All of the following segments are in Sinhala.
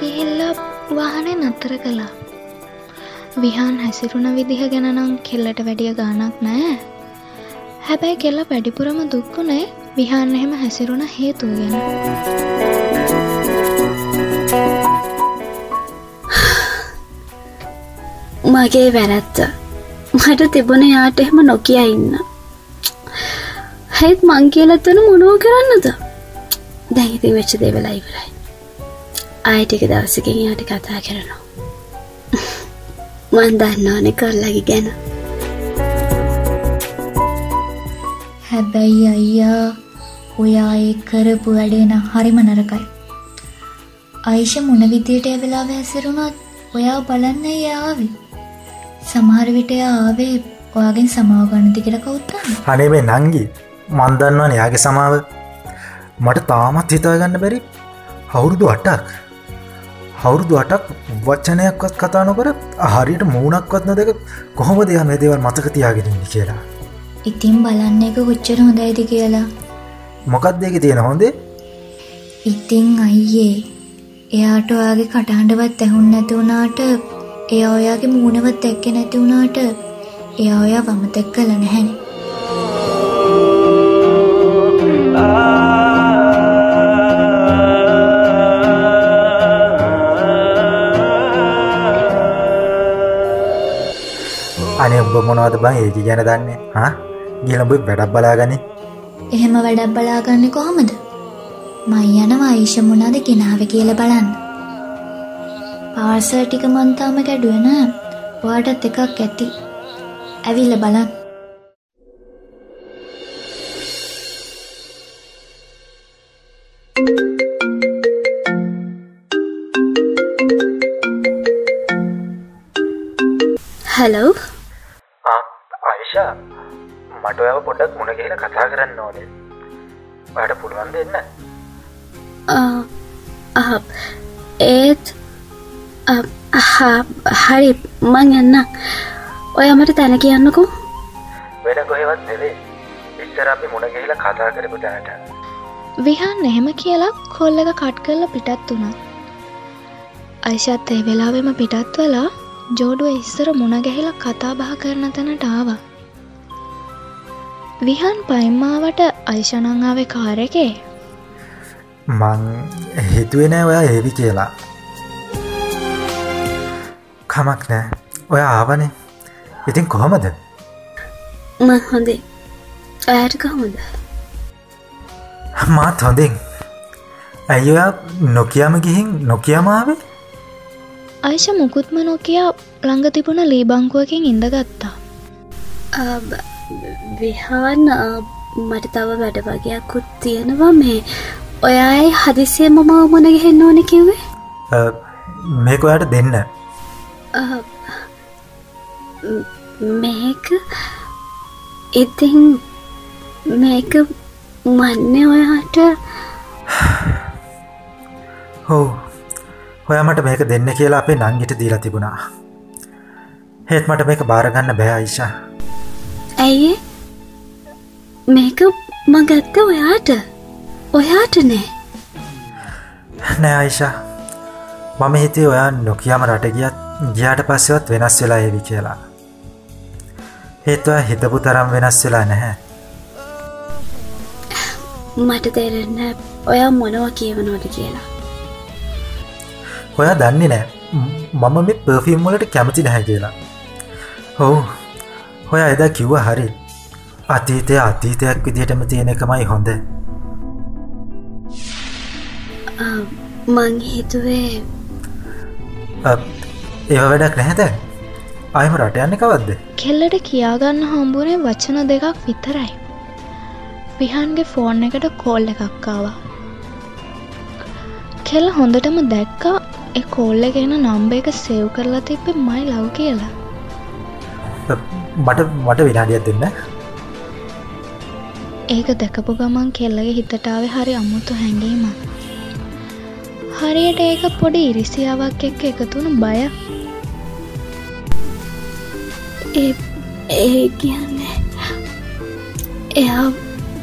ගිහිල්ලා වාහනය නත්තර කළා. විහාන් හැසිරුණ විදිහ ගැනනම් කෙල්ලට වැඩිය ගානක් නෑ හැබැයි කෙල්ල වැඩිපුරම දුක්කුණේ විහාන් එහෙම හැසිරුණ හේතුව ගැන. මගේ වැරැත්ත මට තිබුණ යාට එහෙම නොකිය ඉන්න. හැත් මං කියලත්තන මොනෝ කරන්නද? දැහිති වෙච්ච දෙවෙලා ඉවරයි. ආයිටික දවසකින් යාට කතා කරනවා මන් දන්න ඕන කොල්ලගි ගැන හැබැයි අයියා ඔයා ඒ කරපු වැඩේ නම් හරිම නරකයි. අයිෂ මොන විදියට ඒ වෙලාවේ හැසිරුණත් ඔයා බලන්න යාවේ. සමහර විට එයා ආවේ ඔයාගෙන් සමාව ගන්නද කියලා කවුත් දන්නේ. අනේ මේ නංගි මන් දන්නවනේ යාගේ සමාව මට තාමත් හිතාගන්න බැරි අවුරුදු අටක් අවුරුදු අටක් වච්චනයක්වත් කතා නොකර හරියට මූුණක්වත් නොදක කොහොම දෙයා මේ දේවල් මතක තියාගෙනන්න කියලා ඉතින් බලන්න එක කොච්චර හොඳයිද කියලා. මොකක් දෙක තියෙන හොඳේ ඉතිං අයියේ එයාට ඔයාගේ කටහඬවත් ඇහුන් නැති වුණාට එයා ඔයාගේ මූුණවත් දැක්ක නැති වුණාට එයා ඔයා වමතැක් කළ නැහැනේ. අනේ උඹ මොනවද බං ඒකි ගැන දන්නේ හා ගිලඹ වැඩක් බලාගනි එහෙම වැඩක් බලාගන්න කොහොමද? මං යනවා ඊෂ මොනවද ගෙනාවේ කියලා බලන්න. පාර්සල් ටික මං තාම කැඩුවේ නෑ. ඔයාටත් එකක් ඇති. ඇවිල්ලා බලන්න. හලෝ පොඩ්ඩක් මුණ කියලා කතා කරන්න ඕනේ. වාට පුළුවන් දෙන්න. ඒත් හරි මං එන්න ඔය මට තැන කියන්නකෝ. වෙන කොහෙවත් නෙවේ. ඉස්සර අපි මුණ ගහිලා කතා කරපු තැනට. විහාන් එහෙම කියලා කොල්ල එක කට් කරල පිටත් වුණා. අයිෂත් ඒ වෙලාවෙම පිටත් වෙලා ජෝඩුව ඉස්සර මුණ ගැහිලා කතා බහ කරන තැනට ආවා විහන් පයිම්මාවට අයිෂනංආවේ කාර එකේ? මං හිතුවෙනෑ ඔයා ඒවි කියලා. කමක් නෑ. ඔය ආවනේ. ඉතින් කොහොමද? මං හොඳේ ඇයට කොහොමද? මාත් හොඳින්. ඇයි ඔයා නොකියම ගිහින් නොකියමාවේ අයිෂ මුකුත්ම නොකයා ළඟ තිබුණ ලීබංකුවකින් ඉඳගත්තා විහාන් මට තව වැඩ වගේයක්කුත් තියෙනවා. මේ ඔයායි හදිසිය මම මුණ ගෙහෙන්න ඕන කිව්වේ? මේක ඔයාට දෙන්න. මේක? ඉතින් මේක මන්නේ ඔයාට? හෝ ඔයමට මේක දෙන්න කියලා අපේ නංගිට දීලා තිබුණා. හෙත් මට මේක බාරගන්න බෑ අයිෂා ඇයි මේක මගත්ත ඔයාට? ඔයාට නෑ. නෑ අයිෂා මම හිතේ ඔයා නොකියම රට ගියත් ගියාට පස්සෙවත් වෙනස් වෙලා ඒවි කියලා. ඒත්වා හිතපු තරම් වෙනස් වෙලා නැහැ. මට තේරෙන්න ඔයා මොනව කියවනෝද කියලා. ඔයා දන්නේ නෑ. මම මේ පර්ෆිම් වලට කැමති නැහැ කියලා. ඔවු ඔය එදා කිව්ව හරි. අතීතය අතීතයක් විදිහටම තියෙන එකමයි හොඳ. මං හිතුවේ ඒව වැඩක් නැහැද අයම රට යන්න කවද්ද? කෙල්ලට කියාගන්න හම්බුනේ වචන දෙකක් විතරයි. විහන්ගේ ෆෝන් එකට කෝල් එකක්කාවා කෙල්ල හොඳටම දැක්කා එ කෝල්ල ගෙන නම්බ එක සෙව් කරලා තිබ්බෙ මයි ලව් කියලා මට මට විනාඩියක් දෙන්න. ඒක දැකපු ගමන් කෙල්ලගේ හිතටාව හරි අමුතු හැඟීම හරියට ඒක පොඩි ඉරිසියාවක් එක්ක එකතුුණු බය. ඒ කියන්නේ එයා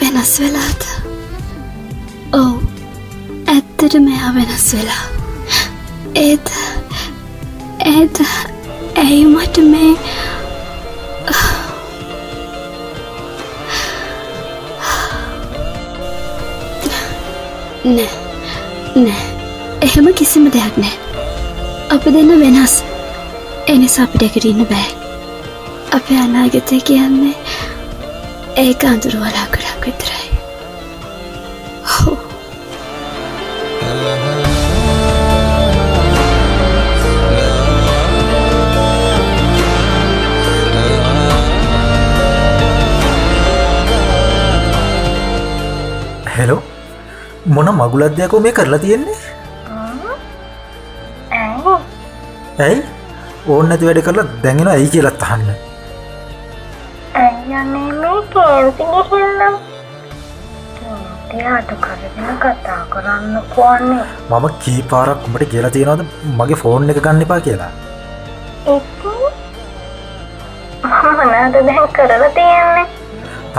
වෙනස් වෙලාද? ඔවු ඇත්තට මෙයා වෙනස් වෙලා. ඒත් ඒත් ඇයි මට මේ නෑ. නෑ. එහෙම කිසිම දෙයක් නෑ. අපි දෙන්න වෙනස්. එනිසා අපිට එකට ඉන්න බෑ. අපේ අනාගතය කියන්නේ ඒක අඳුරු වලාකරක් විතරයි. මොන මගුලද්‍යයකෝ මේ කරලා තියෙන්නේ? ඇයි? ඕන්න ඇති වැඩ කරලා දැඟෙන ඇයි කියලත් අහන්න. කතා කරන්න කොන්නේ මම කීපාරක් උඹට කියලා තියෙනවද මගේ ෆෝන් එක ගන්න එපා කියලා? මනාද දැන් කරලා තියෙන්නේ?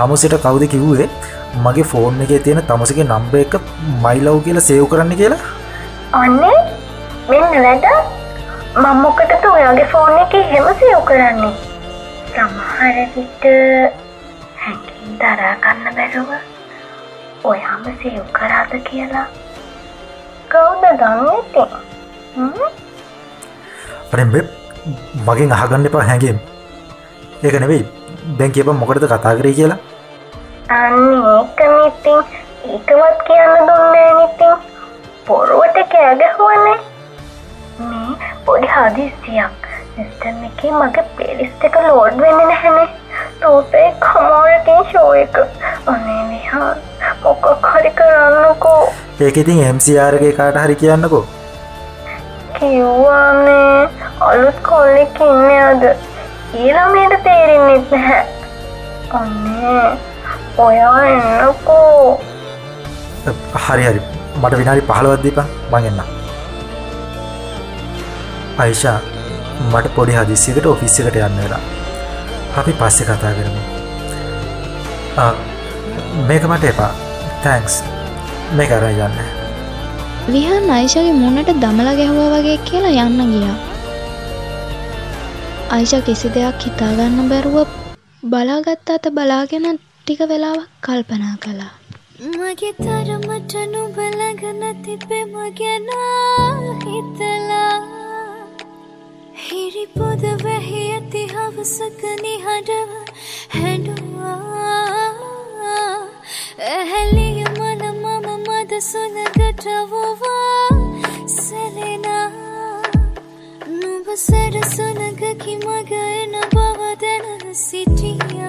තමුසිට කවුද කිව්වේ මගේ ෆෝන් එක තියෙන තමසගේ නම්බ එක මයිලව් කියලා සේව් කරන්න කියලා? ඔන්නේ මෙන්න වැඩ. මම්මොකටද ඔයාගේ ෆෝන් එක හෙම සයව් කරන්නේ? සමහර විට හැකින් දරාගන්න බැරුව ඔයාම සයව් කරාද කියලා. කවුද දන්නති පරෙම්බෙ මගෙන් අහගන්න එපා හැඟේම්. ඒක නෙවෙයි දැන් කියප මොකටද කතා කරේ කියලා අන්න ඒකනිඉතින් ඒකවත් කියන්න දුන්නේ නිතින්. පොරුවට කෑගැහුවනේ. මේ පොඩි හදිසියක් සිස්ටම් එක මගේ පෙලිස්ට එක ලෝඩ් වෙන්න නැහැනේ. තෝපේ කමාරකින් ෂෝ එක. අනේ විහා මොකක් හරි කරන්නකෝ. ඒක ඉතින් එම්සිආරගේ කාට හරි කියන්නකෝ? කිව්වානේ. අලුත් කොල්ලෙක් ඉන්න අද. ඊළමයට තේරෙන්නෙත් නැහැ. අන්නේ ඔයා එන්නකෝ හරි හරි. මට විනාඩි පහළවත්දීප මඟන්න අයිෂා මට පොඩි හදිසිකට ඔෆිස්සකට යන්න වෙලා. අපි පස්සෙ කතා කරමු. ආ, මේක මට එපා. තැන්ක්ස් මේ කර යන්න. විහන් අයිෂගේ මුන්නට දමල ගැහුවා වගේ කියලා යන්න ගියා. අයිෂ කිසි දෙයක් හිතාගන්න බැරුව බලාගත්ත අත බලාගෙන ටික වෙලාවක් කල්පනා කළා. මගේ තරමට නුබලගන තිබෙම ගැන හිතලා. හිරිපොද වැහි ඇති හවසක නිහඬව හැඩුවා ඇහැලිය මන මම මද සුනගටවවා සැලෙනා. නුඹ සැරසුනගකි මග එන බව දැන සිටියා.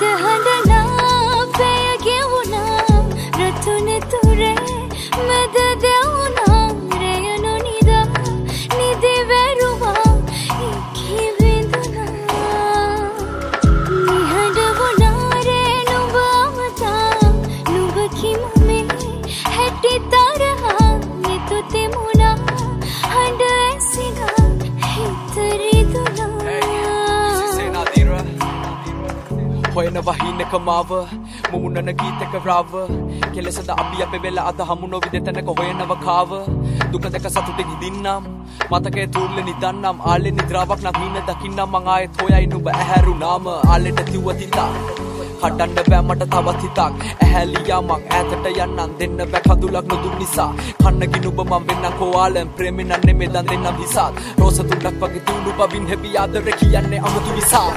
හද හඬනා හොයන වහිනක මාව මුමුණන ගීතක රාව කෙලෙසද අපි අප වෙලා අද හමු නොවිද තැනක හොයනව කාව. දුක දැක සතුටෙන් හිදින්නම් මතකේ තුර්ල නිදන්නම් ආලෙ නිද්‍රාවක් නම් හින දකින්නම් මං ආයෙත් හොයයි නුඹ ඇහැරුනාම ආලෙට තිව්ව තිතා හඩන්න බෑ මට තවත් හිතක්. ඇහැලියා මං ඈතට යන්නම් දෙන්න බෑ කඳුලක් නොදුන් නිසා. කන්නගින් ඔබ මං වෙන්නම් කෝවාලෙන් ප්‍රේමෙන් නෙමෙ දන් දෙන්නම් හිසත් රෝස තුඩක් වගේ තුඩු පවින් හැබි ආදර කියන්නේ අමුතු විසා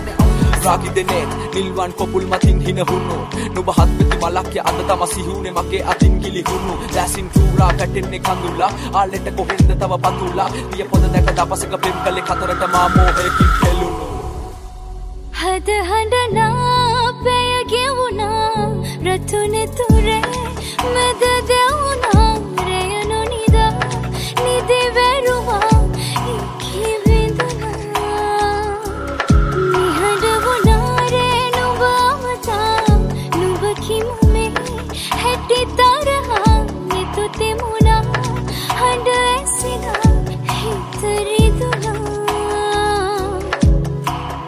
රාගි දෙනෙත් නිල්වන් කොපුල් මතින් හිනහුණු නුබ හත්පති මලක්ය අද තම සිහුනේ මගේ අතින් ගිලිහුණු. දැසින් චූරා පැටෙන්නේ කඳුලා. ආලෙට කොහෙන්ද තව පතුලා පිය පොද දැක දපසක පෙම් කලේ කතරට මා මෝහයකින් පෙළුණු හද හඬනා පෙය හැටි තරහා නිතුතෙමුණා හඬ ඇසිනා හිතරිදුනා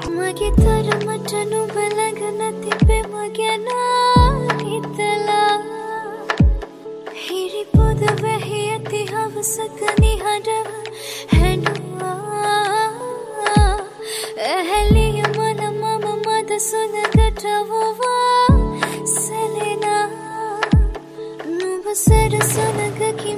මගේ තරමට නුබලගන තිබෙම ගැන හිතලා. හිරිපොද වැහි ඇති හවස දවසක නිහඬව නුඹ සැර සුනගකි